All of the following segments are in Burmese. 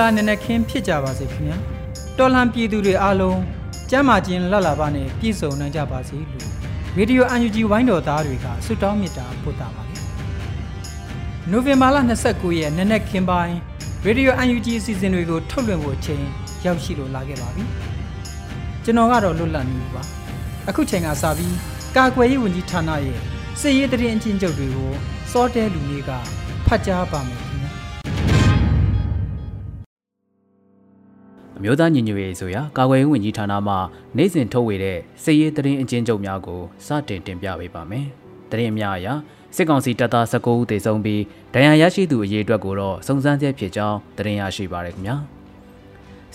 လာနံနက်ခင်းဖြစ်ကြပါစေခင်ဗျာတော်လှန်ပြည်သူတွေအားလုံးကျမ်းမာခြင်းလှလှပါနဲ့ပြည့်စုံနိုင်ကြပါစေလို့ရေဒီယိုအန်ယူဂျီဝိုင်းတော်သားတွေကဆုတောင်းမေတ္တာပို့တာပါတယ်နိုဝင်ဘာလ29ရက်နံနက်ခင်းပိုင်းရေဒီယိုအန်ယူဂျီအစီအစဉ်တွေကိုထုတ်လွှင့်ဖို့အချိန်ရောက်ရှိလို့လာခဲ့ပါပြီကျွန်တော်ကတော့လွတ်လပ်နေပါအခုချိန်ကစပြီးကာကွယ်ရေးဝန်ကြီးဌာနရဲ့စစ်ရေးတရင်အချင်းချုပ်တွေကိုစောတဲလူလေးကဖတ်ကြားပါမယ် မျိုးသားညီညွတ်ရေးဆိုရာကာကွယ်ရေးဝန်ကြီးဌာနမှနိုင်စဉ်ထုတ်ဝေတဲ့စစ်ရေးသတင်းအကျဉ်းချုပ်များကိုစတင်တင်ပြပေးပါမယ်။သတင်းအများအရာစစ်ကောင်စီတပ်သား19ဦးသေဆုံးပြီးဒဏ်ရာရရှိသူအရေအတွက်ကိုတော့စုံစမ်းချက်ဖြစ်ကြောင်းသတင်းရရှိပါရခင်ဗျာ။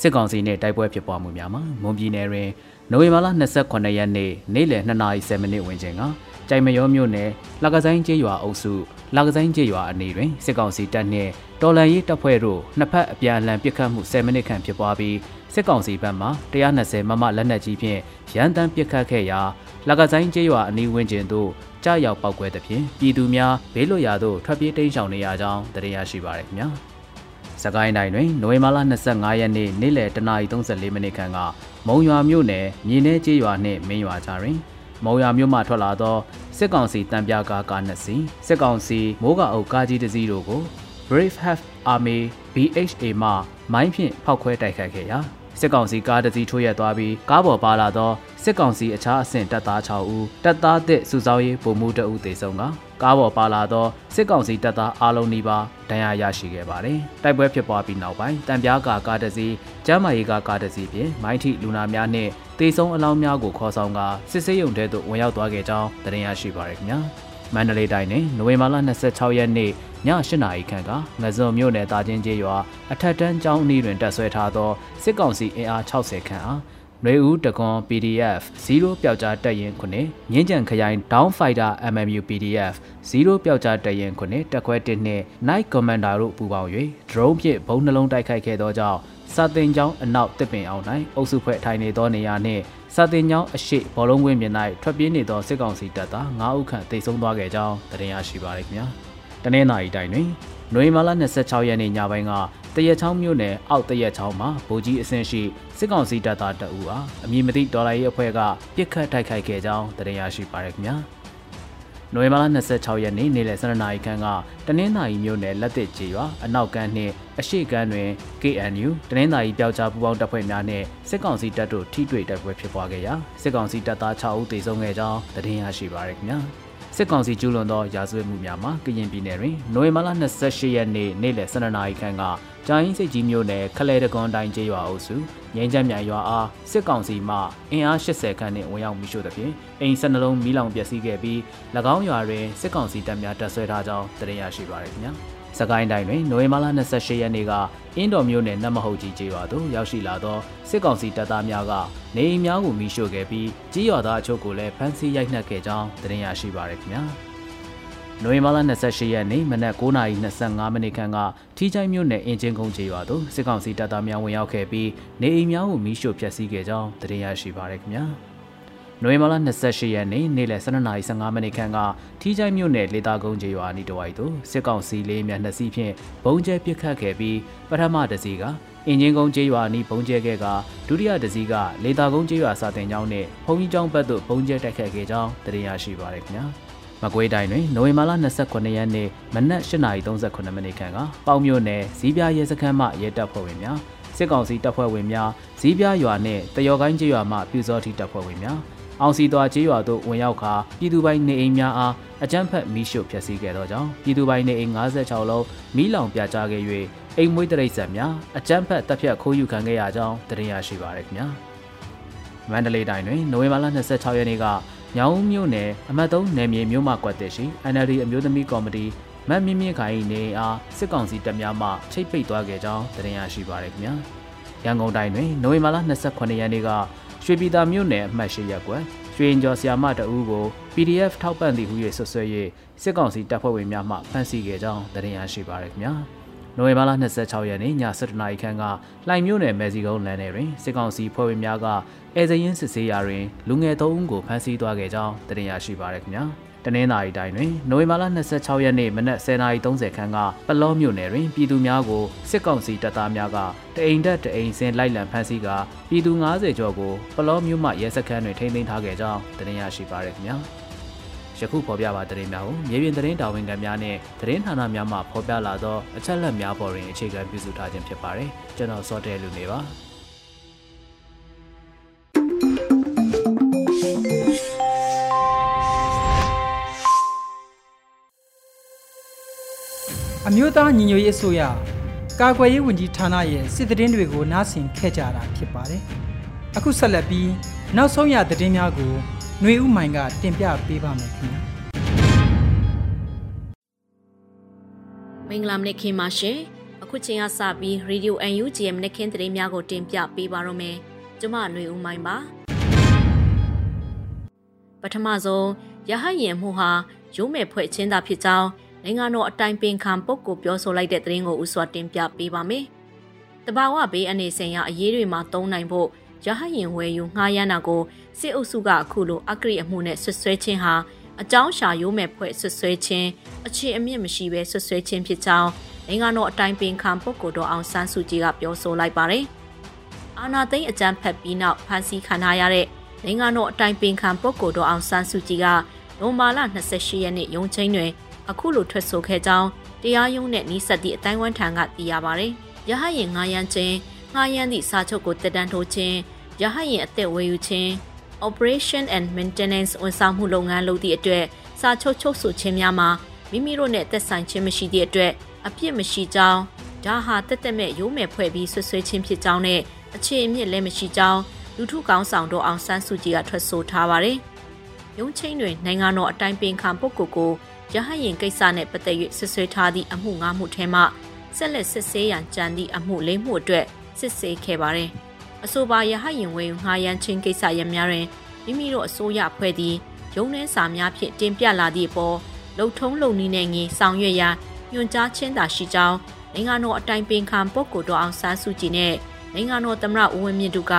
စစ်ကောင်စီနဲ့တိုက်ပွဲဖြစ်ပွားမှုများမှာမွန်ပြည်နယ်တွင်နိုဝင်ဘာလ28ရက်နေ့နေ့လယ်2:30မိနစ်ဝန်းကျင်ကကြိုင်မရောမြို့နယ်လကဆိုင်ကျေးရွာအုပ်စုလကဆိုင်ကျေးရွာအနီးတွင်စစ်ကောင်စီတပ်နှင့်တော်လန်ရေးတပ်ဖွဲ့တို့နှစ်ဖက်အပြန်အလှန်ပစ်ခတ်မှု10မိနစ်ခန့်ဖြစ်ပွားပြီးစစ်ကောင်စီဘက်မှ120မမလက်နက်ကြီးဖြင့်ရန်တမ်းပစ်ခတ်ခဲ့ရာလကဆိုင်ကျေးရွာအနီးဝန်းကျင်သို့ကြားရောက်ပောက်ကွဲသဖြင့်ပြည်သူများဘေးလွတ်ရာသို့ထွက်ပြေးတိမ်းရှောင်နေရကြောင်းသိရရှိပါရခင်ဗျာ။ စကိုင်းတိုင်းတွင်နိုဝင်ဘာလ25ရက်နေ့နေ့လယ်တနာရီ34မိနစ်ခန့်ကမုံရွာမြို့နယ်မြေ내ကျေးရွာနှင့်မင်းရွာကြားတွင်မုံရွာမြို့မှထွက်လာသောစစ်ကောင်စီတံပြားကားကားနှစ်စီးစစ်ကောင်စီမိုးကအုပ်ကားကြီးတစ်စီးတို့ကို Brave Have Army BHA မှမိုင်းဖြင့်ဖောက်ခွဲတိုက်ခတ်ခဲ့ရာစစ်ကောင်စီကားတစ်စီးထိုးရက်သွားပြီးကားပေါ်ပါလာသောစစ်ကောင်စီအခြားအဆင့်တပ်သား6ဦးတပ်သားသစ်စုဆောင်းရေးပုံမှုတအုပ်သေဆုံးက ကားပေါ်ပါလာသောစစ်ကောင်စီတပ်သားအလုံးနီးပါးဒဏ်ရာရရှိခဲ့ပါတယ်။တိုက်ပွဲဖြစ်ပွားပြီးနောက်ပိုင်းတံပြားကာကားတစ်စီးကျမ်းမာရေးကားကားတစ်စီးဖြင့်မိုင်းထိလူနာများနှင့်တေဆုံးအလောင်းများကိုခေါ်ဆောင်ကစစ်ဆေးရုံထဲသို့ဝင်ရောက်သွားခဲ့ကြောင်းသတင်းရရှိပါရခင်ဗျာ။မန္တလေးတိုင်းတွင်နိုဝင်ဘာလ26ရက်နေ့ည8နာရီခန့်ကငဇုံမြို့နယ်တာချင်းကျေးရွာအထက်တန်းကျောင်းအနီးတွင်တက်ဆွဲထားသောစစ်ကောင်စီအင်အား60ခန့်အား နွေဦးတကွန် PDF 0ပျောက်ကြားတက်ရင်ခုနှစ်ငင်းကြံခရိုင် Down Fighter MMU PDF 0ပျောက်ကြားတက်ရင်ခုနှစ်တက်ခွဲ1နှစ် Night Commander တို့ပူးပေါင်း၍ drone ဖြင့်ဘုံနှလုံးတိုက်ခိုက်ခဲ့သောကြောင့်စာတင်ကျောင်းအနောက်တစ်ပင်အောင်၌အုပ်စုဖွဲ့ထိုင်နေသောနေရာနှင့်စာတင်ကျောင်းအရှိဘောလုံးကွင်းပြင်၌ထွက်ပြေးနေသောစစ်ကောင်စီတပ်သား9ဦးခန့်တိုက်ဆုံသွားခဲ့ကြောင်းသတင်းရရှိပါရခင်ဗျာ။တနင်္သာရီတိုင်းတွင် နွေမာလာ26ရက်နေ့ညပိုင်းကတရက်ချောင်းမြို့နယ်အောက်တရက်ချောင်းမှာဗိုလ်ကြီးအဆင့်ရှိစစ်ကောင်စီတပ်သားတအူအားအမည်မသိဒေါ်လာရေးအဖွဲ့ကပြစ်ခတ်တိုက်ခိုက်ခဲ့ကြောင်းတင်ရရှိပါရခင်ဗျာ။နိုဝင်ဘာလ26ရက်နေ့နေ့လယ်12နာရီခန့်ကတနင်္သာရီမြို့နယ်လက်တစ်ကြီးရွာအနောက်ကန်းနှင့်အရှိကန်းတွင် KNU တနင်္သာရီပျောက်ကြားပူးပေါင်းတပ်ဖွဲ့များနှင့်စစ်ကောင်စီတပ်တို့ထိတွေ့တိုက်ပွဲဖြစ်ပွားခဲ့ရာစစ်ကောင်စီတပ်သား6ဦးသေဆုံးခဲ့ကြောင်းသတင်းရရှိပါရခင်ဗျာ။ စစ်ကောင်စီကျူးလွန်သောရာဇဝတ်မှုများမှာကရင်ပြည်နယ်တွင်နိုဝင်ဘာလ28ရက်နေ့နေ့လယ်12နာရီခန့်ကကြာရင်စိတ်ကြီးမြို့နယ်ခလဲတကွန်တိုင်းကျေးရွာအုပ်စုငိမ့်ချက်မြိုင်ရွာအားစစ်ကောင်စီမှအင်အား80ခန့်နှင့်ဝင်ရောက်မိရှို့သဖြင့်အိမ်12လုံးမီးလောင်ပျက်စီးခဲ့ပြီး၎င်းရွာတွင်စစ်ကောင်စီတပ်များတပ်ဆွဲထားကြောင်းသိရရှိပါရခင်ဗျာ။ စကိုင်းတိုင်းတွင်နိုဝင်ဘာလ28ရက်နေ့ကအင်းတော်မြို့နယ်နတ်မဟုတ်ကြီးကျေးရွာသို့ရောက်ရှိလာသောစစ်ကောင်စီတပ်သားများကနေအိမ်များကိုမိရှို့ခဲ့ပြီးကြေးရွာသားအချို့ကိုလည်းဖမ်းဆီးရိုက်နှက်ခဲ့ကြောင်းသတင်းရရှိပါရခင်ဗျာ။နိုဝင်ဘာလ28ရက်နေ့မနက်9:25မိနစ်ခန့်ကထီချိုင်းမြို့နယ်အင်ဂျင်ကုန်းကျေးရွာသို့စစ်ကောင်စီတပ်သားများဝင်ရောက်ခဲ့ပြီးနေအိမ်များကိုမိရှို့ဖျက်ဆီးခဲ့ကြောင်းသတင်းရရှိပါရခင်ဗျာ။ နိုဝင်ဘာလ28ရက်နေ့နေ့လယ်12:15မိနစ်ခန့်ကထီးချိုင်းမြို့နယ်လေတာကုန်းကျေးရွာအနီးတစ်ဝိုက်သို့စစ်ကောင်စီလေးမြတ်နှစ်စီးဖြင့်ဘုံကျဲပစ်ခတ်ခဲ့ပြီးပထမတစ်စီးကအင်ဂျင်ကုန်းကျေးရွာအနီးဘုံကျဲခဲ့ကဒုတိယတစ်စီးကလေတာကုန်းကျေးရွာစာတင်ကျောင်းနဲ့ဘုံကြီးကျောင်းဘက်သို့ဘုံကျဲတိုက်ခတ်ခဲ့ကြောင်းသိရရှိပါရခင်ဗျာ။မကွေးတိုင်းတွင်နိုဝင်ဘာလ29ရက်နေ့မနက်8:38မိနစ်ခန့်ကပေါင်မြို့နယ်ဇီးပြရဲစခန်းမှရဲတပ်ဖွဲ့ဝင်များစစ်ကောင်စီတပ်ဖွဲ့ဝင်များဇီးပြရွာနှင့်တယောကိုင်းကျေးရွာမှပြူစောတိတပ်ဖွဲ့ဝင်များ အောင်စီသွားကျေးရွာသို့ဝင်ရောက်ခါပြည်သူပိုင်နေအိမ်များအားအကြမ်းဖက်မိရှုဖျက်ဆီးခဲ့သောကြောင့်ပြည်သူပိုင်နေအိမ်56လုံးမိလောင်ပြကြားခဲ့၍အိမ်မွေးတရိတ်ဆန်များအကြမ်းဖက်တပ်ဖြတ်ခိုးယူခံခဲ့ရကြောင်းတင်ရရှိပါရခင်ဗျာမန္တလေးတိုင်းတွင်နိုဝင်ဘာလ26ရက်နေ့ကညောင်မြို့နယ်အမှတ်3နယ်မြေမြို့မှကွက်တက်ရှိ NLD အမျိုးသမီးကော်မတီမတ်မြင့်မြင့်ခိုင်နေအားစစ်ကောင်စီတပ်များမှချိတ်ပိတ်သွားခဲ့ကြောင်းတင်ရရှိပါရခင်ဗျာရန်ကုန်တိုင်းတွင်နိုဝင်ဘာလ28ရက်နေ့က ရွှေပြည်သာမြို့နယ်အမှတ်၈ရပ်ကွက်ရွှေရင်ကျော်ဆီယာမတအူးကို PDF ထောက်ပံ့သည်ဟု၍ဆွဆွဲ၍စစ်ကောင်စီတပ်ဖွဲ့ဝင်များမှဖမ်းဆီးခဲ့ကြောင်းတင်ရရှိပါရခင်ဗျာနိုဝင်ဘာလ26ရက်နေ့ည7:00နာရီခန့်ကလှိုင်မြို့နယ်မဲစီကုန်းလမ်းထဲတွင်စစ်ကောင်စီဖွဲ့ဝင်များကအဲဇရင်စစ်ဆေးရာတွင်လူငယ်၃ဦးကိုဖမ်းဆီးသွားခဲ့ကြောင်းတင်ရရှိပါရခင်ဗျာ တနင်္သာရီတိုင်းတွင်နိုဝင်ဘာလ26ရက်နေ့မနက်10:30ခန်းကပလောမြို့နယ်တွင်ပြည်သူများကိုစစ်ကောင်စီတပ်သားများကတအိမ်တက်တအိမ်ဆင်းလိုက်လံဖမ်းဆီးကာပြည်သူ90ကျော်ကိုပလောမြို့မှရဲစခန်းတွင်ထိန်းသိမ်းထားခဲ့ကြောင်းတင်ရရှိပါရခင်ဗျာယခုဖော်ပြပါသတင်းများကိုမြေပြင်သတင်းတာဝန်ခံများနဲ့သတင်းဌာနများမှဖော်ပြလာသောအချက်အလက်များပေါ်တွင်အခြေခံပြုစုထားခြင်းဖြစ်ပါတယ်ကျွန်တော်စောတဲလူနေပါ အမျိုးသားညီညွတ်ရေးအစိုးရကာကွယ်ရေးဝန်ကြီးဌာနရဲ့စစ်သတင်းတွေကိုနားဆင်ခဲ့ကြတာဖြစ်ပါတယ်။အခုဆက်လက်ပြီးနောက်ဆုံးရသတင်းများကိုຫນွေဥမိုင်ကတင်ပြပေးပါမယ်ခင်ဗျာ။မင်္ဂလာမနက်ခင်းပါရှင်။အခုချိန်ကစပြီး Radio UNG ရဲ့မနက်ခင်းသတင်းများကိုတင်ပြပေးပါရမယ်။ကျွန်မຫນွေဥမိုင်ပါ။ပထမဆုံးရဟယင်မှုဟာရုံးမဲ့ဖွဲ့ချင်းသာဖြစ်ကြောင်း နိုင်ငံတော်အတိုင်ပင်ခံပုဂ္ဂိုလ်ပြောဆိုလိုက်တဲ့သတင်းကိုဥစွာတင်ပြပေးပါမယ်။တဘာဝဘေးအနေဆိုင်ရာအရေးတွေမှာတုံးနိုင်ဖို့ရဟယင်ဝယ်ယူငှားရမ်းတာကိုစစ်အုပ်စုကအခုလိုအကရိအမှုနဲ့ဆွဆွဲခြင်းဟာအကြောင်းရှာရိုးမဲ့ဖွဲ့ဆွဆွဲခြင်းအခြေအမြင့်မရှိဘဲဆွဆွဲခြင်းဖြစ်ကြောင်းနိုင်ငံတော်အတိုင်ပင်ခံပုဂ္ဂိုလ်တော်အောင်ဆန်းစုကြည်ကပြောဆိုလိုက်ပါတယ်။အာနာသိန်းအကြမ်းဖက်ပြီးနောက်ဖမ်းဆီးခံထားရတဲ့နိုင်ငံတော်အတိုင်ပင်ခံပုဂ္ဂိုလ်တော်အောင်ဆန်းစုကြည်ကနိုမာလာ28ရက်နေ့ရုံးချင်းတွင် အခုလိုထွက်ဆိုခဲ့ကြောင်းတရားရုံးနဲ့နှီးဆက်သည့်အတိုင်းဝန်းထံကသိရပါဗျ။ရဟရင်ငားရမ်းခြင်းငားရမ်းသည့်စာချုပ်ကိုတက်တန်းထိုးခြင်းရဟရင်အသက်ဝယ်ယူခြင်း operation and maintenance ဝန်ဆောင်မှုလုပ်ငန်းလုပ်သည့်အတွက်စာချုပ်ချုပ်ဆိုခြင်းများမှာမိမိတို့နဲ့သက်ဆိုင်ခြင်းမရှိသည့်အတွက်အပြစ်မရှိကြောင်းဒါဟာတက်တက်မဲ့ရိုးမယ်ဖွဲ့ပြီးဆွဆွဲခြင်းဖြစ်ကြောင်းနဲ့အခြေအမြစ်လည်းမရှိကြောင်းလူထုကောင်းဆောင်တို့အောင်ဆန်းစုကြည်ကထွက်ဆိုထားပါတယ်။ရုံးချင်းတွင်နိုင်ငံတော်အတိုင်ပင်ခံပုဂ္ဂိုလ်ကို ရဟရင်ကိစ္စနဲ့ပတ်သက်၍ဆွဆွဲထားသည့်အမှု၅မှုထဲမှဆက်လက်စစ်ဆေးရန်ကြံသည့်အမှု၄မှုအတွက်စစ်ဆေးခဲ့ပါတယ်။အဆိုပါရဟရင်ဝေငှားရမ်းခြင်းကိစ္စရများတွင်မိမိတို့အစိုးရဖွဲ့သည့်ရုံးနှင်းစာများဖြင့်တင်ပြလာသည့်အပေါ်လုံထုံးလုံနည်းနဲ့ငင်ဆောင်ရွက်ရန်ညွှန်ကြားခြင်းသာရှိကြောင်းနိုင်ငံတော်အတိုင်ပင်ခံပုဂ္ဂိုလ်တော်အောင်ဆန်းစုကြည်နဲ့နိုင်ငံတော်သမ္မတဦးဝင်းမြင့်တို့က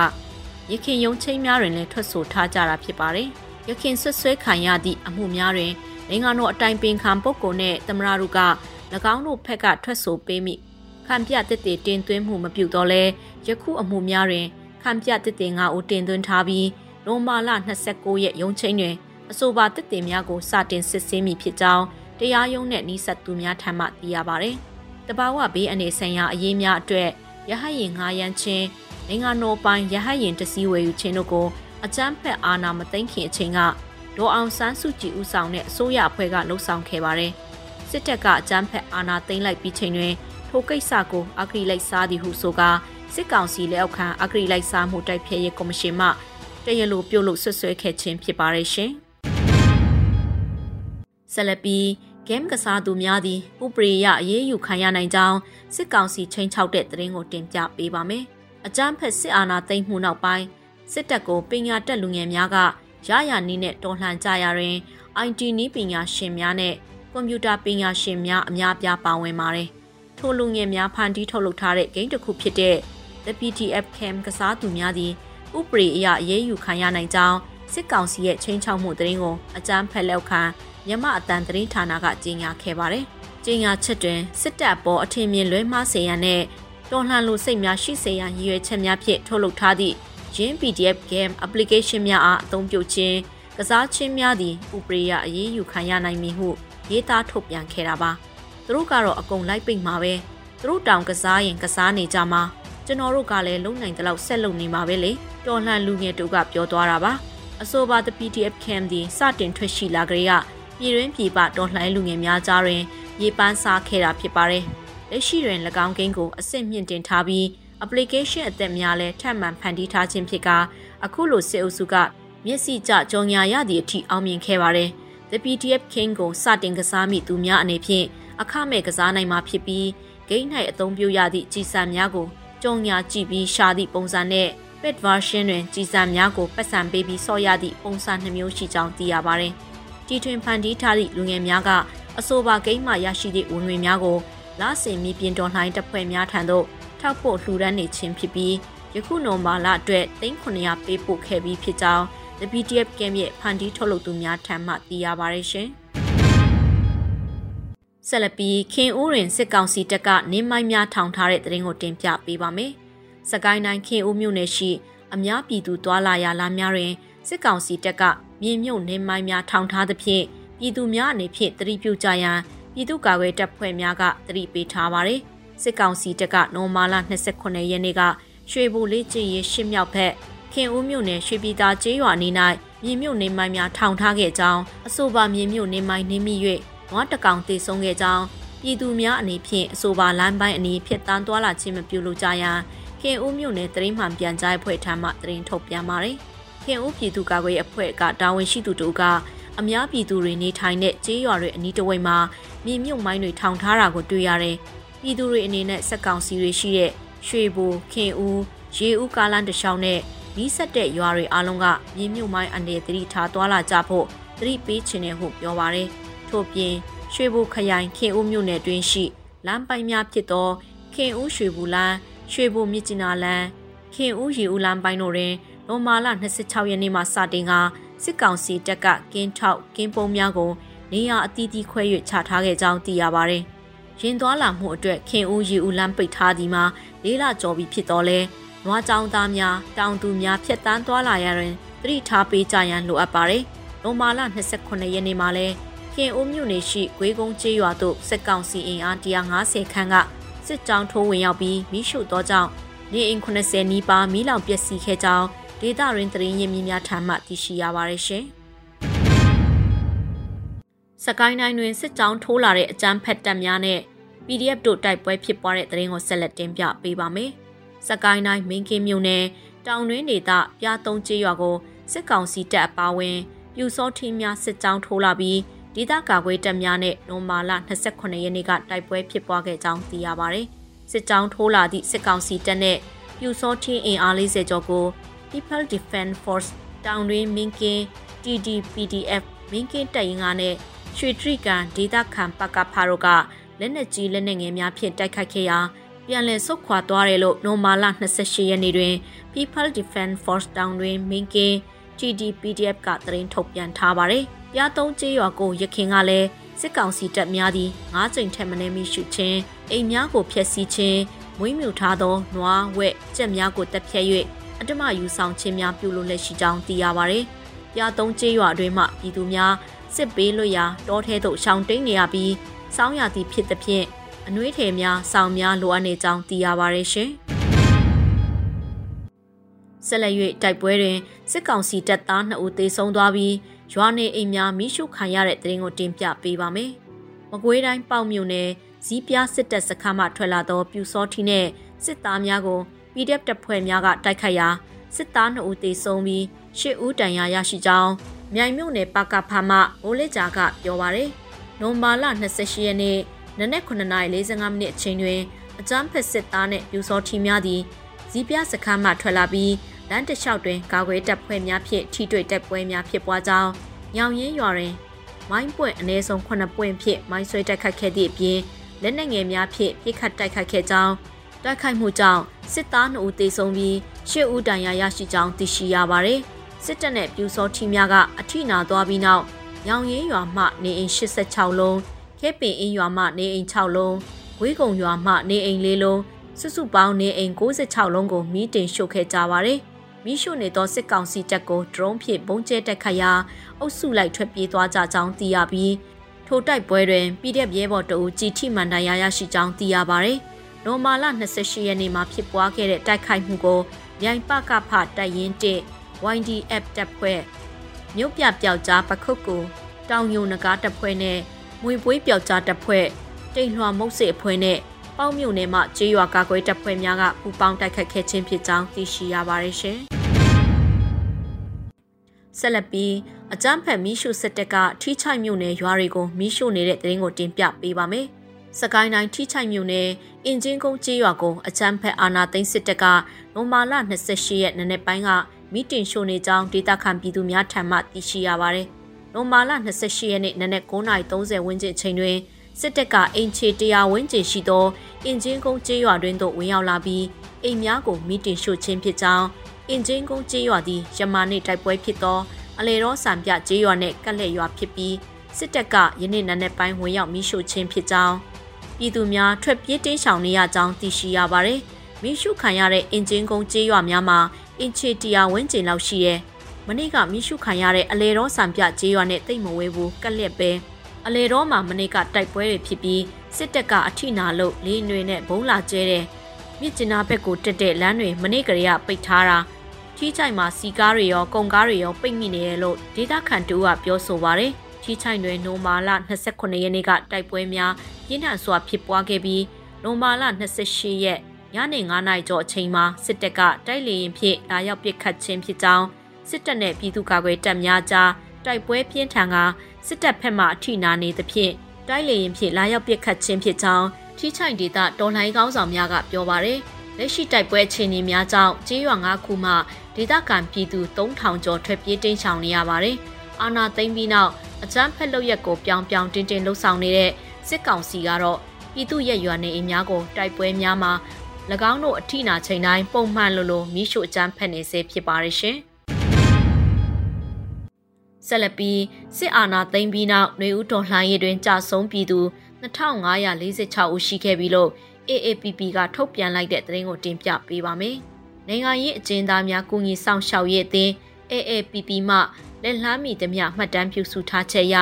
ရခင်ရုံးချင်းများတွင်လည်းထွက်ဆိုထားကြတာဖြစ်ပါတယ်။ရခင်ဆွဆွဲခံရသည့်အမှုများတွင် နိုင်ငံတော်အတိုင်ပင်ခံပုဂ္ဂိုလ်နဲ့သမ္မတတို့က၎င်းတို့ဖက်ကထွက်ဆိုပေးမိခံပြတစ်တေတင်သွင်းမှုမပြုတော့လဲယခုအမှုများတွင်ခံပြတစ်တေငါဦးတင်သွင်းထားပြီးနိုမာလ29ရက်ရုံးချိန်တွင်အဆိုပါတစ်တေများကိုစတင်စစ်ဆေးမိဖြစ်ကြောင်းတရားရုံးနဲ့နှိဆက်သူများထံမှသိရပါဗျ။တဘာဝဘေးအနေဆိုင်ရာအရေးများအတွက်ရဟရင်ငါရန်ချင်းနိုင်ငံတော်ပိုင်ရဟရင်တစည်းဝယ်ယူခြင်းတို့ကိုအကြမ်းဖက်အာဏာမသိမ်းခင်အချိန်က ဒေါ်အောင်ဆန်းစုကြည်ဦးဆောင်တဲ့အစိုးရအဖွဲ့ကလှုပ်ဆောင်ခဲ့ပါတယ်။စစ်တပ်ကအကြမ်းဖက်အာဏာသိမ်းလိုက်ပြီးချိန်တွင်ထိုကိစ္စကိုအဂရိလိုက်စားသည်ဟုဆိုကာစစ်ကောင်စီလက်အောက်ခံအဂရိလိုက်စားမှုတိုက်ဖျက်ရေးကော်မရှင်မှတရားလိုပြုတ်လို့ဆွဆွဲခဲ့ခြင်းဖြစ်ပါရဲ့ရှင်။ဆလပီဂိမ်းကစားသူများသည်ဥပရိယအရေးယူခံရနိုင်ကြောင်းစစ်ကောင်စီချိန်ချောက်တဲ့သတင်းကိုတင်ပြပေးပါမယ်။အကြမ်းဖက်စစ်အာဏာသိမ်းမှုနောက်ပိုင်းစစ်တပ်ကိုပညာတက်လူငယ်များက ရရနည်းနဲ့တော်လှန်ကြရရင် IT နည်းပညာရှင်များနဲ့ကွန်ပျူတာပညာရှင်များအများပြားပါဝင်ပါတယ်။ထိုလူငယ်များဖန်တီးထုတ်လုပ်ထားတဲ့ဂိမ်းတစ်ခုဖြစ်တဲ့ The PTF Cam ကစားသူများသည်ဥပဒေအရအရေးယူခံရနိုင်ကြောင်းစစ်ကောင်စီရဲ့ချင်းချောက်မှုသတင်းကိုအကြမ်းဖက်လောက်ခံမြမအတန်သတင်းဌာနကကြေညာခဲ့ပါတယ်။ကြေညာချက်တွင်စစ်တပ်ပေါ်အထင်မြင်လွဲမှားစေရန်နဲ့တော်လှန်လိုစိတ်များရှိစေရန်ရည်ရွယ်ချက်များဖြင့်ထုတ်လုပ်ထားသည့် ရင်း PDF game application များအားအသုံးပြုခြင်းကစားချင်းများသည်ဥပရိယအရေးယူခံရနိုင်မည်ဟုရေးသားထုတ်ပြန်ခဲ့တာပါသူတို့ကတော့အကုန်လိုက်ပိတ်မှာပဲသူတို့တောင်ကစားရင်ကစားနေကြမှာကျွန်တော်တို့ကလည်းလုံနိုင်တဲ့လောက်ဆက်လုပ်နေမှာပဲလေတော်လှန်လူငယ်တို့ကပြောသွားတာပါအဆိုပါ the PDF camp သည်စတင်ထွက်ရှိလာကြတဲ့ပြည်တွင်းပြည်ပတော်လှန်လူငယ်များကြားတွင် ရေပန်းစားခဲ့တာဖြစ်ပါတယ်လက်ရှိတွင်၎င်းကိန်းကိုအဆင့်မြင့်တင်ထားပြီး application အသက်များလည်းထပ်မံဖန်တီးထားခြင်းဖြစ်ကာအခုလိုစစ်အုပ်စုကမျက်စိကျကြော်ညာရသည့်အထိအောင်မြင်ခဲ့ပါတယ်။ The PDF King ကိုစတင်ကစားမိသူများအနေဖြင့်အခမဲ့ကစားနိုင်မှာဖြစ်ပြီးဂိမ်း၌အသုံးပြုရသည့်ကြီးစံများကိုကြော်ညာကြည့်ပြီးရှာသည့်ပုံစံနဲ့ pet version တွင်ကြီးစံများကိုပတ်စံပေးပြီးဆော့ရသည့်ပုံစံနှမျိုးရှိကြောင်းသိရပါတယ်။တီထွင်ဖန်တီးထားသည့်လူငယ်များကအဆိုပါဂိမ်းမှရရှိသည့်ဝင်ငွေများကိုလဆင်မြေပြင်တော်လှန်တပ်ဖွဲ့များထံသို့ ထောက်ဖို့လှူဒန်းနေခြင်းဖြစ်ပြီးယခုနိုမာလအတွက်3900ပေးပို့ခဲ့ပြီးဖြစ်ကြောင်း The PDF Game ရဲ့ဖန်တီးထုတ်လုပ်သူများထံမှသိရပါတယ်ရှင်။ဆက်လက်ပြီးခင်ဦးရင်စစ်ကောင်စီတပ်ကနေမိုင်းများထောင်ထားတဲ့တရင်ကိုတင်ပြပေးပါမယ်။စကိုင်းတိုင်းခင်ဦးမြို့နယ်ရှိအများပြည်သူသွာလာရလာများတွင်စစ်ကောင်စီတပ်ကမြေမြုပ်နေမိုင်းများထောင်ထားသဖြင့်ပြည်သူများအနေဖြင့်တတိပြုကြရန်ပြည်သူ့ကာကွယ်တပ်ဖွဲ့များကတတိပေးထားပါတယ်။ စစ်ကောင်စီတပ်ကနိုမာလာ29ရက်နေ့ကရွှေဘိုလေးကျင်းရဲရှစ်မြောက်ဘက်ခင်ဦးမြို့နယ်ရွှေပြည်သာကျေးရွာနေ၌မြေမြုပ်နေမိုင်းများထောင်ထားခဲ့ကြောင်းအဆိုပါမြေမြုပ်နေမိုင်းနေမိ၍နွားတကောင်တေဆုံးခဲ့ကြောင်းပြည်သူများအနေဖြင့်အဆိုပါလမ်းပိုင်းအနီးဖြစ်တန်းသွားလာခြင်းမပြုလုပ်ကြရန်ခင်ဦးမြို့နယ်တရင်မှန်ပြန်ကြားအဖွဲ့ထံမှတရင်ထုတ်ပြန်ပါတယ်။ခင်ဦးပြည်သူ့ကာကွယ်အဖွဲ့ကတာဝန်ရှိသူတို့ကအများပြည်သူတွေနေထိုင်တဲ့ကျေးရွာတွေအနီးတစ်ဝိုက်မှာမြေမြုပ်မိုင်းတွေထောင်ထားတာကိုတွေ့ရတယ်။ ပြည်သူတွေအနေနဲ့စက်ကောင်စီတွေရှိတဲ့ရွှေဘိုခင်ဦးရေဦးကားလန်းတလျှောက်နဲ့နီးစပ်တဲ့ရွာတွေအားလုံးကမြေမြုပ်မိုင်းအနေသတိထားသွားလာကြဖို့သတိပေးခြင်းနဲ့ဟုပြောပါရယ်ထို့ပြင်ရွှေဘိုခရိုင်ခင်ဦးမြို့နယ်တွင်ရှိလမ်းပိုင်းများဖြစ်သောခင်ဦးရွှေဘူလန်းရွှေဘိုမြစ်ကျနာလန်းခင်ဦးရေဦးလမ်းပိုင်းတို့တွင်နိုမာလ26ရက်နေ့မှစတင်ကစစ်ကောင်စီတပ်ကကင်းထောက်ကင်းပုံးများကိုနေရာအသီးသီးခွဲ၍ချထားခဲ့ကြောင်းသိရပါဗျ။ ရင်သွားလာမှုအတွက်ခင်ဦးရေဦးလမ်းပိတ်ထားသည်မှာလေးလကျော်ပြီဖြစ်တော့လဲနွားကြောင်သားများတောင်သူများဖြတ်တန်းသွားလာရရင်သတိထားပေးကြရန်လိုအပ်ပါတယ်။နိုမာလ29ရက်နေ့မှာလဲခင်ဦးမြို့နယ်ရှိဂွေးကုန်းကျေးရွာသို့စစ်ကောင်စီအင်အား150ခန်းကစစ်ကြောင်းထိုးဝင်ရောက်ပြီးမိရှုသောကြောင့်နေအိမ်80နီးပါးမီးလောင်ပျက်စီးခဲ့ကြောင်းဒေသရင်းသတင်းရင်းမြစ်များထံမှသိရှိရပါတယ်ရှင်။ စကိုင်းတိုင်းတွင်စစ်ကြောင်းထိုးလာတဲ့အကြမ်းဖက်တပ်များနဲ့ PDF တို့တိုက်ပွဲဖြစ်ပွားတဲ့သတင်းကိုဆက်လက်တင်ပြပေးပါမယ်။စကိုင်းတိုင်းမင်းကင်းမြို့နယ်တောင်တွင်းဒေသပြားသုံးကျေးရွာကိုစစ်ကောင်စီတပ်အပါအဝင်ပြူစောထင်းများစစ်ကြောင်းထိုးလာပြီးဒေသကာကွယ်တပ်များနဲ့နိုမာလာ28ရက်နေ့ကတိုက်ပွဲဖြစ်ပွားခဲ့ကြောင်းသိရပါဗျ။စစ်ကြောင်းထိုးလာသည့်စစ်ကောင်စီတပ်နဲ့ပြူစောထင်းအင်အား40ကျော်ကို People Defense Force တောင်တွင်းမင်းကင်း TDPDF မင်းကင်းတပ်ရင်းကနဲ့ ရွှေထရီကန်ဒေသခံပကဖာတို့ကလက်နက်ကြီးလက်နက်ငယ်များဖြင့်တိုက်ခိုက်ခဲ့ရာပြန်လည်ဆုတ်ခွာသွားတယ်လို့နိုမာလာ28ရက်နေ့တွင် People Defense Force တောင်တွင်မင်းကင်း TDPDF ကသတင်းထုတ်ပြန်ထားပါတယ်။ပြားသုံးကျေးရွာကိုရခင်ကလည်းစစ်ကောင်စီတပ်များသည်၅ကြိမ်ထက်မနည်းမိရှုခြင်းအိမ်များကိုဖျက်ဆီးခြင်းမွေးမြူထားသောနွားဝက်ကြက်များကိုတပ်ဖြတ်၍အတ္တမယူဆောင်ခြင်းများပြုလုပ်လက်ရှိကြောင်းသိရပါဗျ။ပြားသုံးကျေးရွာတွင်မှပြည်သူများ စစ်ပေးလွတ်ရာတောထဲသို့ရှောင်တိန်နေရပြီးစောင်းရသည်ဖြစ်သဖြင့်အနှွေးထည်များစောင်းများလိုအပ်နေကြောင်းသိရပါဗျရှင်။ဆက်လက်၍တိုက်ပွဲတွင်စစ်ကောင်စီတပ်သား2ဦးသေဆုံးသွားပြီးရွာနေအိမ်များမိရှုခံရတဲ့တရင်ကိုတင်ပြပေးပါမယ်။မကွေးတိုင်းပေါ့မြို့နယ်ဇီးပြားစစ်တပ်စခန်းမှထွက်လာသောပြူစောထီနဲ့စစ်သားများကို PDF တပ်ဖွဲ့များကတိုက်ခိုက်ရာစစ်သား2ဦးသေဆုံးပြီး10ဦးဒဏ်ရာရရှိကြောင်း မြိုင်မြို့နယ်ပကဖမှဘိုးလက်ကြာကပြောပါရယ်။နိုမာလ28ရက်နေ့နနက်9:45မိနစ်အချိန်တွင်အကြမ်းဖက်စစ်သားနှင့်ပြူစောထီများသည်ဇီးပြစခန်းမှထွက်လာပြီးလမ်းတစ်လျှောက်တွင်ကာကွယ်တပ်ဖွဲ့များဖြင့်ထိတွေ့တပ်ပွဲများဖြစ်ပွားကြောင်းရောင်ရင်းရွာတွင်မိုင်းပွင့်အနည်းဆုံး9ပွင့်ဖြင့်မိုင်းဆွဲတိုက်ခတ်ခဲ့သည့်အပြင်လက်နက်ငယ်များဖြင့်ပြစ်ခတ်တိုက်ခတ်ခဲ့ကြောင်းတိုက်ခိုက်မှုကြောင့်စစ်သား2ဦးသေဆုံးပြီး10ဦးဒဏ်ရာရရှိကြောင်းသိရှိရပါတယ်။ စစ်တပ်နဲ့ပြူစောထီများကအထိနာသွားပြီးနောက်ရောင်ရင်းရွာမှနေအိမ်86လုံးခဲပင်အင်းရွာမှနေအိမ်6လုံးဝေးကုံရွာမှနေအိမ်4လုံးစုစုပေါင်းနေအိမ်96လုံးကိုမီးတင်ရှို့ခဲ့ကြပါတယ်။မိရှုနေသောစစ်ကောင်စီတပ်ကိုဒရုန်းဖြင့်ပုံကျဲတက်ခတ်ရာအုပ်စုလိုက်ထွက်ပြေးသွားကြကြောင်းသိရပြီးထိုတိုက်ပွဲတွင်ပြည်တဲ့ရဲဘော်တအူကြီးထိမှန်တရားရရှိကြောင်းသိရပါဗျ။နိုမာလာ28ရက်နေ့မှာဖြစ်ပွားခဲ့တဲ့တိုက်ခိုက်မှုကိုမြိုင်ပကဖတိုက်ရင်တဲ့ YDF တပ်ဖွဲ့မြို့ပြပျောက်ကြားပခုတ်ကိုတောင်ယုံနဂါတပ်ဖွဲ့နဲ့မွေပွေးပျောက်ကြားတပ်ဖွဲ့တိမ်လွှာမုတ်စစ်အဖွဲ့နဲ့ပေါင်းမြို့နယ်မှကျေးရွာကာကွယ်တပ်ဖွဲ့များကပူးပေါင်းတိုက်ခတ်ခဲ့ခြင်းဖြစ်ကြောင်းသိရှိရပါတယ်ရှင်။ဆက်လက်ပြီးအကြမ်းဖက်မီးရှို့စစ်တပ်ကထိချိုက်မြို့နယ်ရွာတွေကိုမီးရှို့နေတဲ့တရင်ကိုတင်ပြပေးပါမယ်။စကိုင်းတိုင်းထိချိုက်မြို့နယ်အင်ဂျင်ကုန်းကျေးရွာကိုအကြမ်းဖက်အာဏာသိမ်းစစ်တပ်ကနိုမာလာ28ရက်နေ့နေ့ပိုင်းက မီတင်ရှို့နေကြောင်းဒေသခံပြည်သူများထံမှသိရှိရပါတယ်။နိုမာလာ28ရက်နေ့နနက်9:30ဝန်းကျင်ချိန်တွင်စစ်တပ်ကအင်ချေတရာဝန်းကျင်ရှိသောအင်ဂျင်ကုန်းကျေးရွာတွင်သို့ဝင်ရောက်လာပြီးအိမ်များကိုမီတင်ရှို့ခြင်းဖြစ်ကြောင်းအင်ဂျင်ကုန်းကျေးရွာသည်ယမာနေ့တိုက်ပွဲဖြစ်သောအလေရောစံပြကျေးရွာနှင့်ကက်လက်ရွာဖြစ်ပြီးစစ်တပ်ကယနေ့နံနက်ပိုင်းဝင်ရောက်မိရှို့ခြင်းဖြစ်ကြောင်းပြည်သူများထွက်ပြေးတင်းရှောင်နေရကြောင်းသိရှိရပါတယ်။မိရှုခံရတဲ့အင်ဂျင်ကုန်းကျေးရွာများမှာ အင်ချေတရာဝန်းကျင်လောက်ရှိရဲမနေ့ကမိရှုခံရတဲ့အလေရောစံပြကျေးရွာနဲ့တိတ်မဝဲဘူးကက်လက်ပဲအလေတော့မှာမနေ့ကတိုက်ပွဲတွေဖြစ်ပြီးစစ်တပ်ကအထိနာလို့လေးနွေနဲ့ဘုံလာကျဲတဲ့မြစ်ကျနာဘက်ကိုတက်တဲ့လမ်းတွေမနေ့ကလေးကပိတ်ထားတာထီးချိုင်မှာစီကားတွေရောကုန်ကားတွေရောပိတ်မိနေရလို့ဒေတာခန်တူကပြောဆိုပါတယ်ထီးချိုင်တွင်နိုမာလာ29ရက်နေ့ကတိုက်ပွဲများပြင်းထန်စွာဖြစ်ပွားခဲ့ပြီးနိုမာလာ28ရက် ညနေ9နာရီကျော်အချိန်မှာစစ်တပ်ကတိုက်လေရင်ဖြင့်လာရောက်ပစ်ခတ်ခြင်းဖြစ်ကြောင်းစစ်တပ်နဲ့ပြည်သူ့ကာကွယ်တပ်များကြားတိုက်ပွဲပြင်းထန်ကစစ်တပ်ဖက်မှအထိနာနေသဖြင့်တိုက်လေရင်ဖြင့်လာရောက်ပစ်ခတ်ခြင်းဖြစ်ကြောင်းထိချိုင်ဒေသတော်လှန်ရေးကောင်းဆောင်များကပြောပါရယ်လက်ရှိတိုက်ပွဲအခြေအနေများကြောင့်ကျေးရွာ၅ခုမှဒေသခံပြည်သူ3000ကျော်ထွက်ပြေးတိမ်းရှောင်နေရပါတယ်။အာနာသိမ့်ပြီးနောက်အကြမ်းဖက်လုပ်ရက်ကိုပြောင်းပြောင်းတင်းတင်းလှုပ်ဆောင်နေတဲ့စစ်ကောင်စီကတော့ပြည်သူရဲ့ရွာနေအိမ်များကိုတိုက်ပွဲများမှာ၎ င်းတို့အထိနာချိန်တိုင်းပုံမှန်လိုလိုမိရှုအကြမ်းဖက်နေစေဖြစ်ပါရရှင်။ဆက်လက်ပြီးစစ်အာဏာသိမ်းပြီးနောက်နှွေဦးတော်လှန်ရေးတွင်ကြာဆုံးပြည်သူ2546ဦးရှိခဲ့ပြီလို့ AAPP ကထုတ်ပြန်လိုက်တဲ့သတင်းကိုတင်ပြပေးပါမယ်။နိုင်ငံရေးအကျဉ်းသားများကူညီဆောင်ရှောက်ရေးအသင်း AAPP မှလက်လှမ်းမီသမျှမှတ်တမ်းပြုစုထားချက်အရ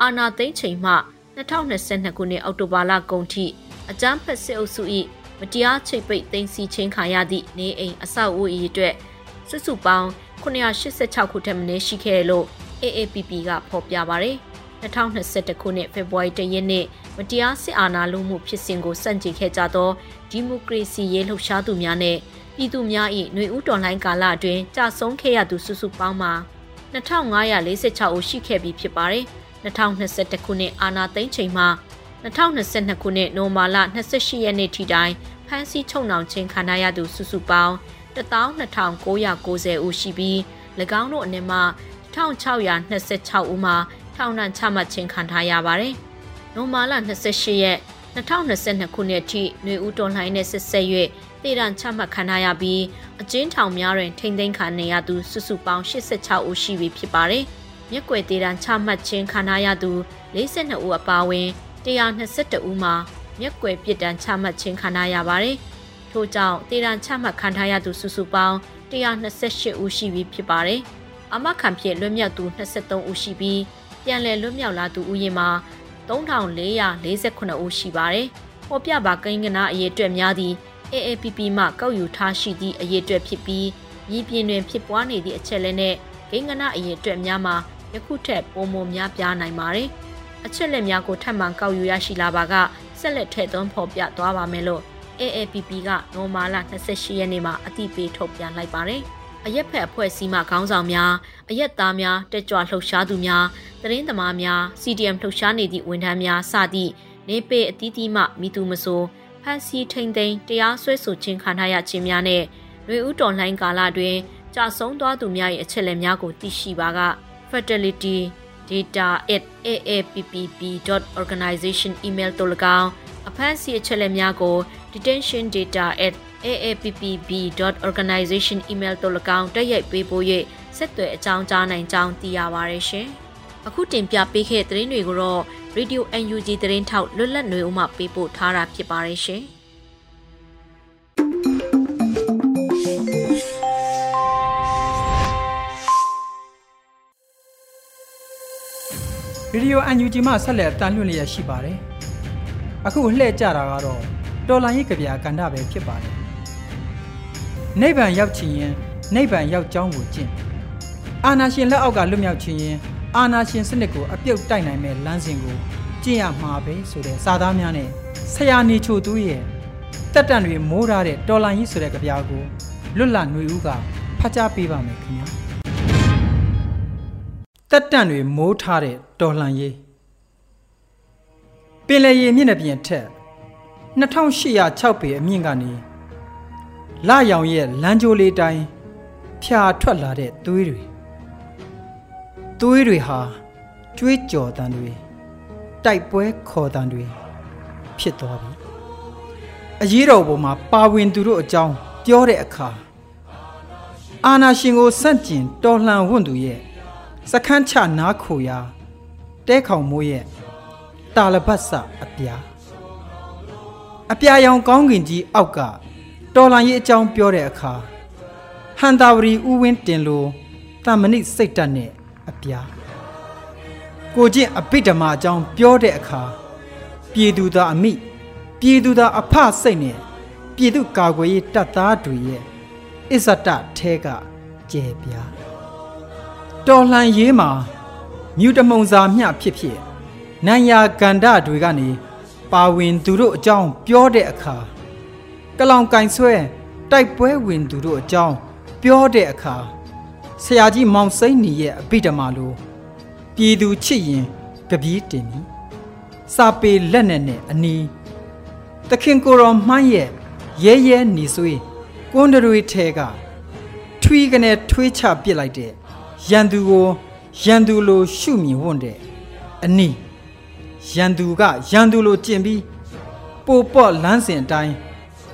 အာဏာသိမ်းချိန်မှ2022ခုနှစ်အောက်တိုဘာလကုန်ထိအကြမ်းဖက်စစ်အုပ်စု၏ မတရားချိတ်ပိတ်သိမ်းဆီးခြင်းခံရသည့်နေအိမ်အဆောက်အဦ၏အတွက်စုစုပေါင်း986ခုထက်မနည်းရှိခဲ့လို့ AAPP ကဖော်ပြပါရယ်2021ခုနှစ်ဖေဖော်ဝါရီလရက်နေ့မတရားစစ်အာဏာလုမှုဖြစ်စဉ်ကိုစန့်ကျင်ခဲ့ကြသောဒီမိုကရေစီရေးလှုပ်ရှားသူများနဲ့ပြည်သူများ၏ຫນွေဦးတော်လှန်ကာလအတွင်းကြာဆုံးခဲ့ရသူစုစုပေါင်းမှာ2546ဦးရှိခဲ့ပြီးဖြစ်ပါတယ်2021ခုနှစ်အာဏာသိမ်းချိန်မှာ 2022ခုနှစ်နိုမာလ28ရက်နေ့ထိတိုင်ဖမ်းဆီးချုပ်နှောင်ခြင်းခံရသူစုစုပေါင်း12990ဦးရှိပြီး၎င်းတို့အနေမှာ1626ဦးမှာထောင်ဒဏ်ချမှတ်ခြင်းခံထားရပါတယ်။နိုမာလာ28ရက်2022ခုနှစ်ထိຫນွေဦးတော်လှန်ရေးဆက်ဆက်၍တည်တံချမှတ်ခံထားရပြီးအကျဉ်းထောင်များတွင်ထိမ့်သိမ်းခံနေရသူစုစုပေါင်း86ဦးရှိပြီဖြစ်ပါတယ်။မြက်ွယ်တည်တံချမှတ်ခြင်းခံထားရသူ42ဦးအပါအဝင် 122ဦးမှာမြက်ွယ်ပြစ်ဒဏ်ချမှတ်ခြင်းခံထားရပါတယ်။ထို့ကြောင့်တည်တံချမှတ်ခံထားရသူစုစုပေါင်း128ဦးရှိပြီဖြစ်ပါတယ်။အမခံဖြင့်လွတ်မြောက်သူ23ဦးရှိပြီးပြန်လည်လွတ်မြောက်လာသူဦးရေမှာ3448ဦးရှိပါတယ်။ဟောပြပါကိန်းကနာအရေးအတွက်များသည့် AAPP မှကောက်ယူထားရှိသည့်အရေးအတွက်ဖြစ်ပြီးမြေပြင်တွင်ဖြစ်ပွားနေသည့်အချက်လက်နဲ့ကိန်းကနာအရေးအတွက်များမှာယခုထက်ပိုမိုများပြားနိုင်ပါတယ်။ အချက်လက်များကိုထပ်မံကောက်ယူရရှိလာပါကဆက်လက်ထည့်သွင်းဖော်ပြသွားပါမယ်လို့ AAPP ကနိုမာလာ28ရက်နေ့မှာအတိပေးထုတ်ပြန်လိုက်ပါတယ်။အရက်ဖက်အဖွဲ့အစည်းမှခေါင်းဆောင်များအရက်သားများတက်ကြွလှုပ်ရှားသူများသတင်းသမားများ CDM လှုပ်ရှားနေသည့်ဝန်ထမ်းများစသည့်နေပေအသီးသီးမှမိသူမဆိုဖန်စီထိန်သိမ်းတရားစွဲဆိုခြင်းခံထားရခြင်းများနဲ့လူဦးတော်လှိုင်းကာလတွင်ကြာဆုံးသွားသူများ၏အချက်အလက်များကိုသိရှိပါက fertility data@aappb.organization email တို့၎င်းအဖမ်းဆီးအချက်အလက်များကို detention data@ aappb.organization email တို့၎င်းတက်ရိုက်ပေးပို့၍ဆက်သွယ်အကြောင်းကြားနိုင်ကြောင်းသိရပါရရှင်။အခုတင်ပြပေးခဲ့တဲ့သတင်းတွေကိုတော့ Radio UNG သတင်းထောက်လွတ်လပ်နေဦးမှပေးပို့ထားတာဖြစ်ပါရရှင်။ ရေဒီယိုအန်ယူဂျီမှဆက်လက်တန်လွှင့်လျက်ရှိပါတယ်အခုလှည့်ကြတာကတော့တော်လိုင်းရေးကြပြကန္တာပဲဖြစ်ပါတယ်နိဗ္ဗာန်ရောက်ချင်ရင်နိဗ္ဗာန်ရောက်ကြောင်းကိုကျင့်အာနာရှင်လက်အောက်ကလွတ်မြောက်ချင်ရင်အာနာရှင်စနစ်ကိုအပြုတ်တိုက်နိုင်မဲ့လမ်းစဉ်ကိုကျင့်ရမှာပဲဆိုတဲ့စာသားများနဲ့ဆရာနေချိုသူရဲ့တက်တန်တွေမိုးထားတဲ့တော်လိုင်းကြီးဆိုတဲ့ကြပြကိုလွတ်လပ်ຫນွေဦးကဖတ်ကြားပေးပါမယ်ခင်ဗျာ တက်တန်တွေမိုးထားတဲ့တော်လှန်ရေးပင်လယ်ရေမျက်နှာပြင်ထက်2806ပေအမြင့်ကနေလရောင်ရဲ့လမ်းကြိုးလေးတိုင်းဖြာထွက်လာတဲ့သွေးတွေသွေးတွေဟာကြွေးကြော်တန်တွေတိုက်ပွဲခေါ်တန်တွေဖြစ်သွားပြီအရေးတော်ပေါ်မှာပါဝင်သူတို့အကြောင်းပြောတဲ့အခါအာနာရှင်ကိုစန့်ကျင်တော်လှန်ဝွင့်သူရဲ့ စခန်းချနားခိုရာတဲခေါင်မိုးရဲ့တာလပတ်စအပြာအပြာရောင်ကောင်းကင်ကြီးအောက်ကတော်လန်ရေးအကြောင်းပြောတဲ့အခါဟန်တာဝရီဥဝင်းတင်လိုတမဏိစိတ်တက်နဲ့အပြာကိုကျင့်အဘိဓမ္မာအကြောင်းပြောတဲ့အခါပြည်သူသားအမိပြည်သူသားအဖစိတ်နဲ့ပြည်သူကာကွယ်ရေးတပ်သားတွေရဲ့အစ္ဆတထဲကကျဲပြား တော်လှန်ရေးမှာမြူတမုံစာမျှဖြစ်ဖြစ်နိုင်ယာကန္ဒတွေကနေပါဝင်သူတို့အကြောင်းပြောတဲ့အခါကလောင်ကင်ဆွဲတိုက်ပွဲဝင်သူတို့အကြောင်းပြောတဲ့အခါဆရာကြီးမောင်စိမ့်နီရဲ့အဘိဓမ္မာလိုပြည်သူချစ်ရင်ကြပြည့်တင်ပြီစာပေလက်နဲ့နဲ့အနီးသခင်ကိုရောမှန်းရဲ့ရဲရဲနေဆွေးကွန်းတွေထဲကထွီးကနေထွေးချပစ်လိုက်တဲ့ ရန်သူကိုရန်သူလိုရှုမြင်ဝွန့်တဲ့အနီးရန်သူကရန်သူလိုကျင့်ပြီးပိုပေါ့လမ်းစဉ်အတိုင်း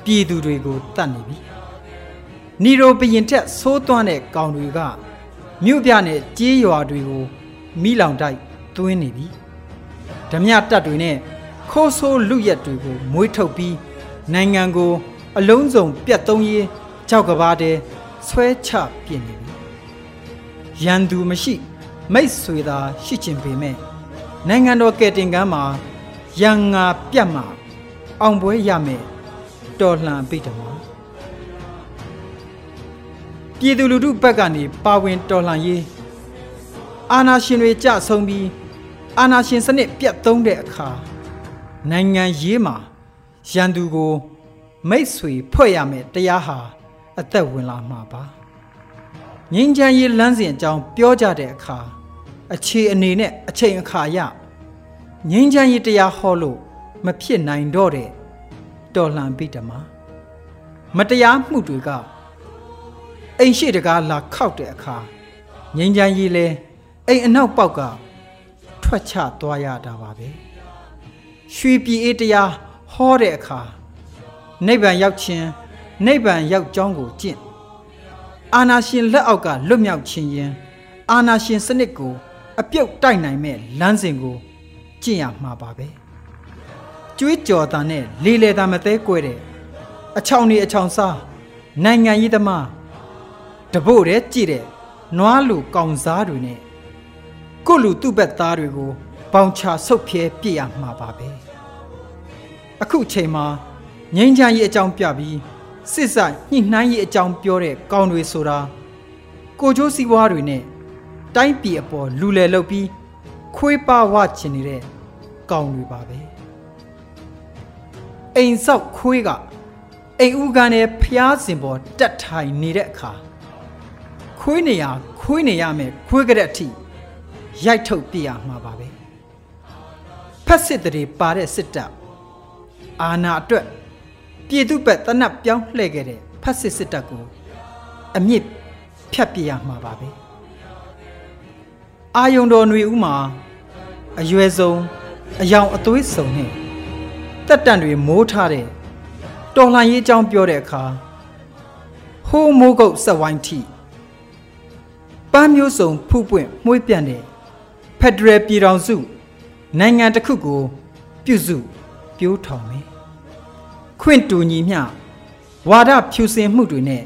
ပြည်သူတွေကိုတတ်နေပြီနီရိုဘရင်ထက်ဆိုးသွမ်းတဲ့ကောင်တွေကမြို့ပြနဲ့ကြေးရွာတွေကိုမိလောင်တိုက်သွင်းနေပြီဓမြတက်တွေနဲ့ခိုးဆိုးလူရက်တွေကိုမွေးထုတ်ပြီးနိုင်ငံကို အလုံးစုံပြတ်သုံးရေးကြောက်ကဘာတဲ့ဆွဲချပြင်နေပြီ ရန်သူမရှိ မိတ်ဆွေသာရှိချင်ပေမဲ့နိုင်ငံတော်ကယ်တင်ကမ်းမှာရန်ငါပြတ်မှာအောင်ပွဲရမယ်တော်လှန်ပိတမောပြည်သူလူထုဘက်ကနေပါဝင်တော်လှန်ရေးအာဏာရှင်တွေကြဆုံးပြီးအာဏာရှင်စနစ်ပြတ်သုံးတဲ့အခါနိုင်ငံရေးမှာရန်သူကို မိတ်ဆွေဖွဲ့ရမယ်တရားဟာအသက်ဝင်လာမှာပါ ငင်းချမ်းရေးလမ်းစဉ်အကြောင်းပြောကြတဲ့အခါအခြေအနေနဲ့အချိန်အခါရငင်းချမ်းရေးတရားဟောလို့မဖြစ်နိုင်တော့တဲ့တော်လှန်ပိတမမတရားမှုတွေကအိမ်ရှိတကားလာခောက်တဲ့အခါငင်းချမ်းရေးလဲအိမ်အနောက်ပေါက်ကထွက်ချသွားရတာပါပဲရွှေပြည်အေးတရားဟောတဲ့အခါနိဗ္ဗာန်ရောက်ခြင်းနိဗ္ဗာန်ရောက်ကြောင်းကိုကျင့် အာနာရှင်လက်အောက်ကလွတ်မြောက်ခြင်းရင်အာနာရှင်စနစ်ကို အပြုတ်တိုက်နိုင်မဲ့လမ်းစဉ်ကိုကျင့်ရမှာပါပဲကျွေးကြော်တာနဲ့လေလေတာမသေးကွဲတဲ့အချောင်နေအချောင်စားနိုင်ငံရေးသမားတပို့တဲ့ကြည့်တဲ့နွားလူကောင်စားတွေနဲ့ကိုလူသူ့ဘက်သားတွေကိုပေါင်ချဆုတ်ဖြဲပြစ်ရမှာပါပဲအခုချိန်မှာငိမ့်ချမ်းရေးအကြောင်းပြပြီး စစ်ဆိုင်ညှိနှိုင်းရေးအကြောင်းပြောတဲ့ကောင်းတွေဆိုတာကိုကျိုးစည်းဝါးတွေနဲ့တိုင်းပြည်အပေါ်လူလယ်လုပ်ပြီးခွေးပါဝချင်နေတဲ့ကောင်းတွေပါပဲအိမ်ဆောက်ခွေးကအိမ်ဦးကန်နဲ့ဖျားစင်ပေါ်တက်ထိုင်နေတဲ့အခါခွေးနေရခွေးနေရမယ်ခွေးကြတဲ့အထိရိုက်ထုတ်ပြရမှာပါပဲဖက်စစ်တွေပါတဲ့စစ်တပ်အာနာအတွက် ပြည်သူ့ဘက်တနတ်ပြောင်းလှည့်ခဲ့တဲ့ဖက်စစ်စစ်တပ်ကိုအမြင့်ဖြတ်ပြရမှာပါပဲအာယုံတော်ຫນွေဦးမှာအရွယ်ဆုံးအယောင်အသွေးစုံနဲ့တက်တန်တွေမိုးထားတဲ့တော်လှန်ရေးအကြောင်းပြောတဲ့အခါဟိုးမိုးကုတ်ဆက်ဝိုင်းထိပန်းမျိုးစုံဖူးပွင့်မှုေးပြန့်တဲ့ဖက်ဒရယ်ပြည်ထောင်စုနိုင်ငံတစ်ခုကိုပြုစုပြိုးထောင်မယ် ခွင့်တူညီမျှဝါဒဖြူစင်မှုတွေနဲ့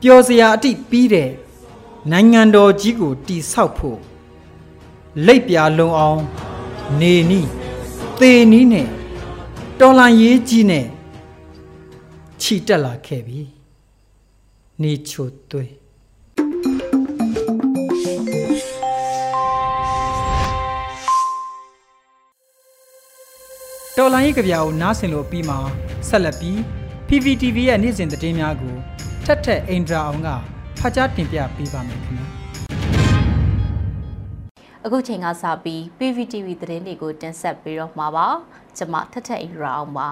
ပျော်စရာအတိပြီးတဲ့နိုင်ငံတော်ကြီးကိုတိဆောက်ဖို့လိပ်ပြာလုံအောင်နေနီးသေနီးနဲ့တော်လန်ရေးကြီးနဲ့ခြိတက်လာခဲ့ပြီနေချိုသွေး တော်လိုင်းရေးကြပြာကိုနားဆင်လို့ပြီးမှဆက်လက်ပြီး PVTV ရဲ့နေ့စဉ်သတင်းများကိုထက်ထက်အင်ဒရာအောင်ကဖတ်ကြားတင်ပြပေးပါမယ်ခင်ဗျာအခုချိန်ကစပြီး PVTV သတင်းတွေကိုတင်ဆက်ပေးတော့မှာပါကျွန်မထက်ထက်အင်ဒရာအောင်ပါ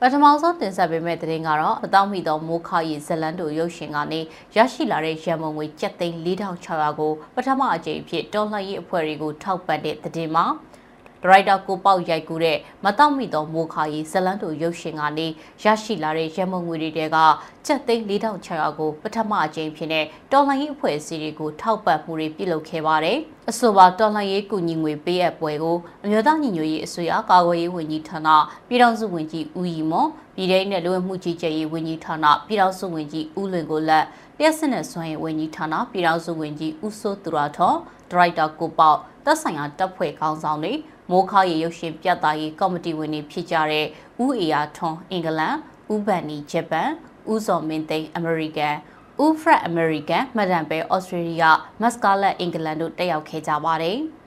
ပထမဆုံးတင်ဆက်ပေးမယ့်သတင်းကတော့အတောက်မိသောမိုးခါရီဇလန်တို့ရုပ်ရှင်ကနေရရှိလာတဲ့ရန်မုံငွေကျပ်သိန်း4600ကိုပထမအကြိမ်အဖြစ်တော်လှန်ရေးအဖွဲ့တွေကိုထောက်ပံ့တဲ့သတင်းမှာ ဒရိုက်တာကိုပေါက်ရိုက်ကူးတဲ့မတောက်မိသောမိုးခါရီဇလန်တို့ရုပ်ရှင်ကနေရရှိလာတဲ့ရမုံငွေတွေကကျပ်သိန်း4600ကိုပထမအကြိမ်ဖြစ်တဲ့တော်လှန်ရေးအဖွဲ့အစည်းတွေကိုထောက်ပံ့မှုတွေပြုလုပ်ခဲ့ပါတယ်။အဆိုပါတော်လှန်ရေးကူညီငွေပေးအပ်ပွဲကိုအမျိုးသားညီညွတ်ရေးအစိုးရကာကွယ်ရေးဝန်ကြီးဌာနပြည်ထောင်စုဝန်ကြီးဦးရီမွန်ပြည်ထောင်နဲ့လူဝင်မှုကြီးကြပ်ရေးဝန်ကြီးဌာနပြည်ထောင်စုဝန်ကြီးဦးလွင်ကိုလက်လျှက်စစ်နဲ့စွမ်းရည်ဝန်ကြီးဌာနပြည်ထောင်စုဝန်ကြီးဦးစိုးသူရထော်ဒရိုက်တာကိုပေါက်သက်ဆိုင်ရာတပ်ဖွဲ့ခေါင်းဆောင်တွေ မိုးခါရီရုပ်ရှင်ပြသရေးကော်မတီဝင်တွေဖြစ်ကြတဲ့ဦးအေယာထွန်းအင်္ဂလန်ဦးဗန်နီဂျပန်ဦးစောမင်းသိန်းအမေရိကန်ဦးဖရက်အမေရိကန်မဒန်ပဲဩစတြေးလျမတ်စကာလက်အင်္ဂလန်တို့တက်ရောက်ခဲ့ကြပါတယ်။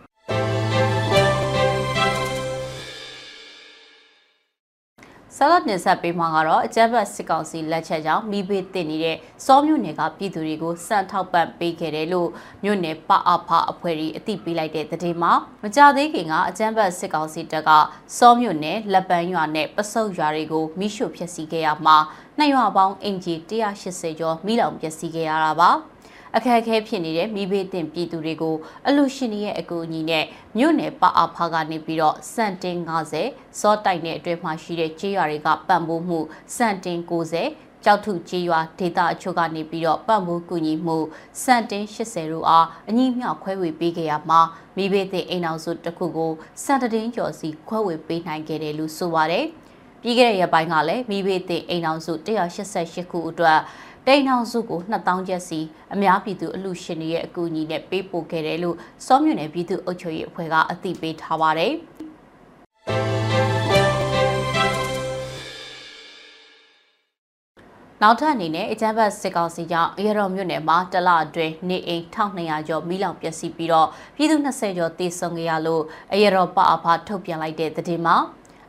ဆလတ်နေဆက်ပေးမှာကတော့အကြမ်းဖက်စစ်ကောင်စီလက်ချက်ကြောင့်မိဘေးတင်နေတဲ့စောမြို့နယ်ကပြည်သူတွေကိုစံထောက်ပံ့ပေးခဲ့တယ်လို့မြို့နယ်ပအဖအဖွဲ့ကြီးအသိပေးလိုက်တဲ့သတင်းမှာမကြသေးခင်ကအကြမ်းဖက်စစ်ကောင်စီတပ်ကစောမြို့နယ်လက်ပန်းရွာနဲ့ပစုတ်ရွာတွေကိုမိရှုဖျက်ဆီးခဲ့ရမှာနှစ်ရွာပေါင်းအင်ဂျီ180ကျော်မိလောင်ပျက်စီးခဲ့ရတာပါ။ အခက်အခဲဖြစ်နေတဲ့မိဘေးတင်ပြည်သူတွေကိုအလူရှင်ရဲ့အကူအညီနဲ့မြို့နယ်ပအားဖာကနေပြီးတော့စန်တင်90စောတိုက်နယ်အတွင်းမှာရှိတဲ့ကြေးရွာတွေကပံ့ပိုးမှုစန်တင်90ကြောက်ထုကြေးရွာဒေတာအချို့ကနေပြီးတော့ပံ့ပိုးကူညီမှုစန်တင်80တို့အားအညီမျှခွဲဝေပေးခဲ့ရမှာမိဘေးတင်အိမ်အောင်စုတစ်ခုကိုစန်တတင်းကျော်စီခွဲဝေပေးနိုင်ခဲ့တယ်လို့ဆိုပါတယ်ပြီးခဲ့တဲ့ရက်ပိုင်းကလည်းမိဘေးတင်အိမ်အောင်စု188ခုအတွက် တိန်အောင်စုကို2000ကျပ်စီအများပြည်သူအလူရှင်တွေရဲ့အကူအညီနဲ့ပေးပို့ခဲ့တယ်လို့စောမြနယ်ပြည်သူ့အုပ်ချုပ်ရေးအဖွဲ့ကအသိပေးထားပါတယ်။နောက်ထပ်အနေနဲ့အကြမ်းဖက်စစ်ကောင်စီကြောင့်ရတော်မြို့နယ်မှာတလအတွင်းနေအိမ်1200ကျော်မိလောင်ပျက်စီးပြီးတော့ပြည်သူ20ကျော်တေဆုံးခဲ့ရလို့အရတော်ပအဖထုတ်ပြန်လိုက်တဲ့သတင်းမှာ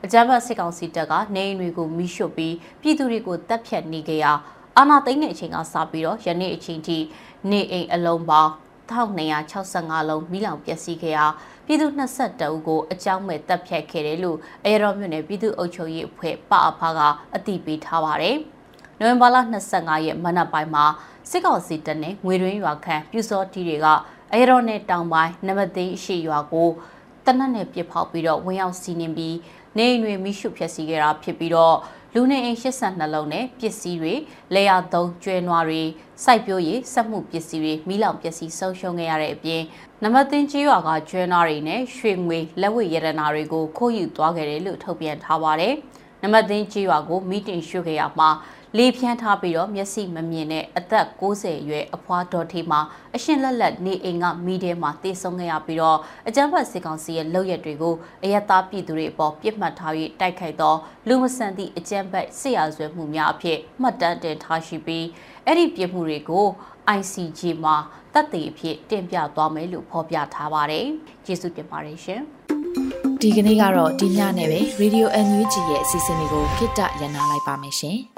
အကြမ်းဖက်စစ်ကောင်စီတပ်ကနေအိမ်တွေကိုမိရှို့ပြီးပြည်သူတွေကိုတပ်ဖြတ်နေကြရာ အာဏာသိမ်းတဲ့အချိန်ကစပြီးတော့ယနေ့အချိန်ထိနေအိမ်အလုံးပေါင်း1265လုံးမိလောင်ပျက်စီးခဲ့ရာပြည်သူ22ဦးကိုအကြောင်းမဲ့တပ်ဖြတ်ခဲ့တယ်လို့အရတော်မြို့နယ်ပြည်သူ့အုပ်ချုပ်ရေးအဖွဲ့ပအဖကအတည်ပြုထားပါတယ်။နိုဝင်ဘာလ25ရက်မနက်ပိုင်းမှာစစ်ကောင်စီတပ်နဲ့ငွေရင်းရွာခန့်ပြူစောတီတွေကအရတော်နယ်တောင်ပိုင်းနမသိရှိရွာကိုတနက်နဲ့ပြစ်ဖောက်ပြီးတော့ဝင်ရောက်စီးနင်းပြီးနေအိမ်တွေမိရှုဖျက်ဆီးခဲ့တာဖြစ်ပြီးတော့ လူနေအိမ်82လုံးနဲ့ပစ္စည်းတွေလေယာသုံးကျွဲနွားတွေစိုက်ပျိုးရေးစက်မှုပစ္စည်းတွေမိလောင်ပစ္စည်းဆုံးရှုံးခဲ့ရတဲ့အပြင်နမသိန်းကြီးရွာကကျွဲနွားတွေနဲ့ရွှေငွေလက်ဝတ်ရတနာတွေကိုခိုးယူသွားခဲ့တယ်လို့ထုတ်ပြန်ထားပါတယ်။နမသိန်းကြီးရွာကိုမီတင်ရွှေ့ခဲ့ရမှာ လေဖြန်းထားပြီးတော့မျက်စိမမြင်တဲ့အသက်60အရွယ်အဖွားဒေါ်ထေးမှာအရှင်လက်လက်နေအိမ်ကမိထဲမှာတေဆုံးခဲ့ရပြီးတော့အကြမ်းဖက်စစ်ကောင်စီရဲ့လုပ်ရက်တွေကိုအယက်သားပြည်သူတွေအပေါ်ပြစ်မှတ်ထားပြီးတိုက်ခိုက်သောလူမဆန်သည့်အကြမ်းဖက်စစ်ရာဇဝဲမှုများအဖြစ်မှတ်တမ်းတင်ထားရှိပြီးအဲ့ဒီပြစ်မှုတွေကို ICJ မှာတပ်တည်အဖြစ်တင်ပြသွားမယ်လို့ဖော်ပြထားပါတယ်။ကျေးဇူးတင်ပါတယ်ရှင်။ဒီကနေ့ကတော့ဒီညနဲ့ပဲ Radio NUG ရဲ့အစီအစဉ်လေးကိုခਿੱတရနာလိုက်ပါမယ်ရှင်။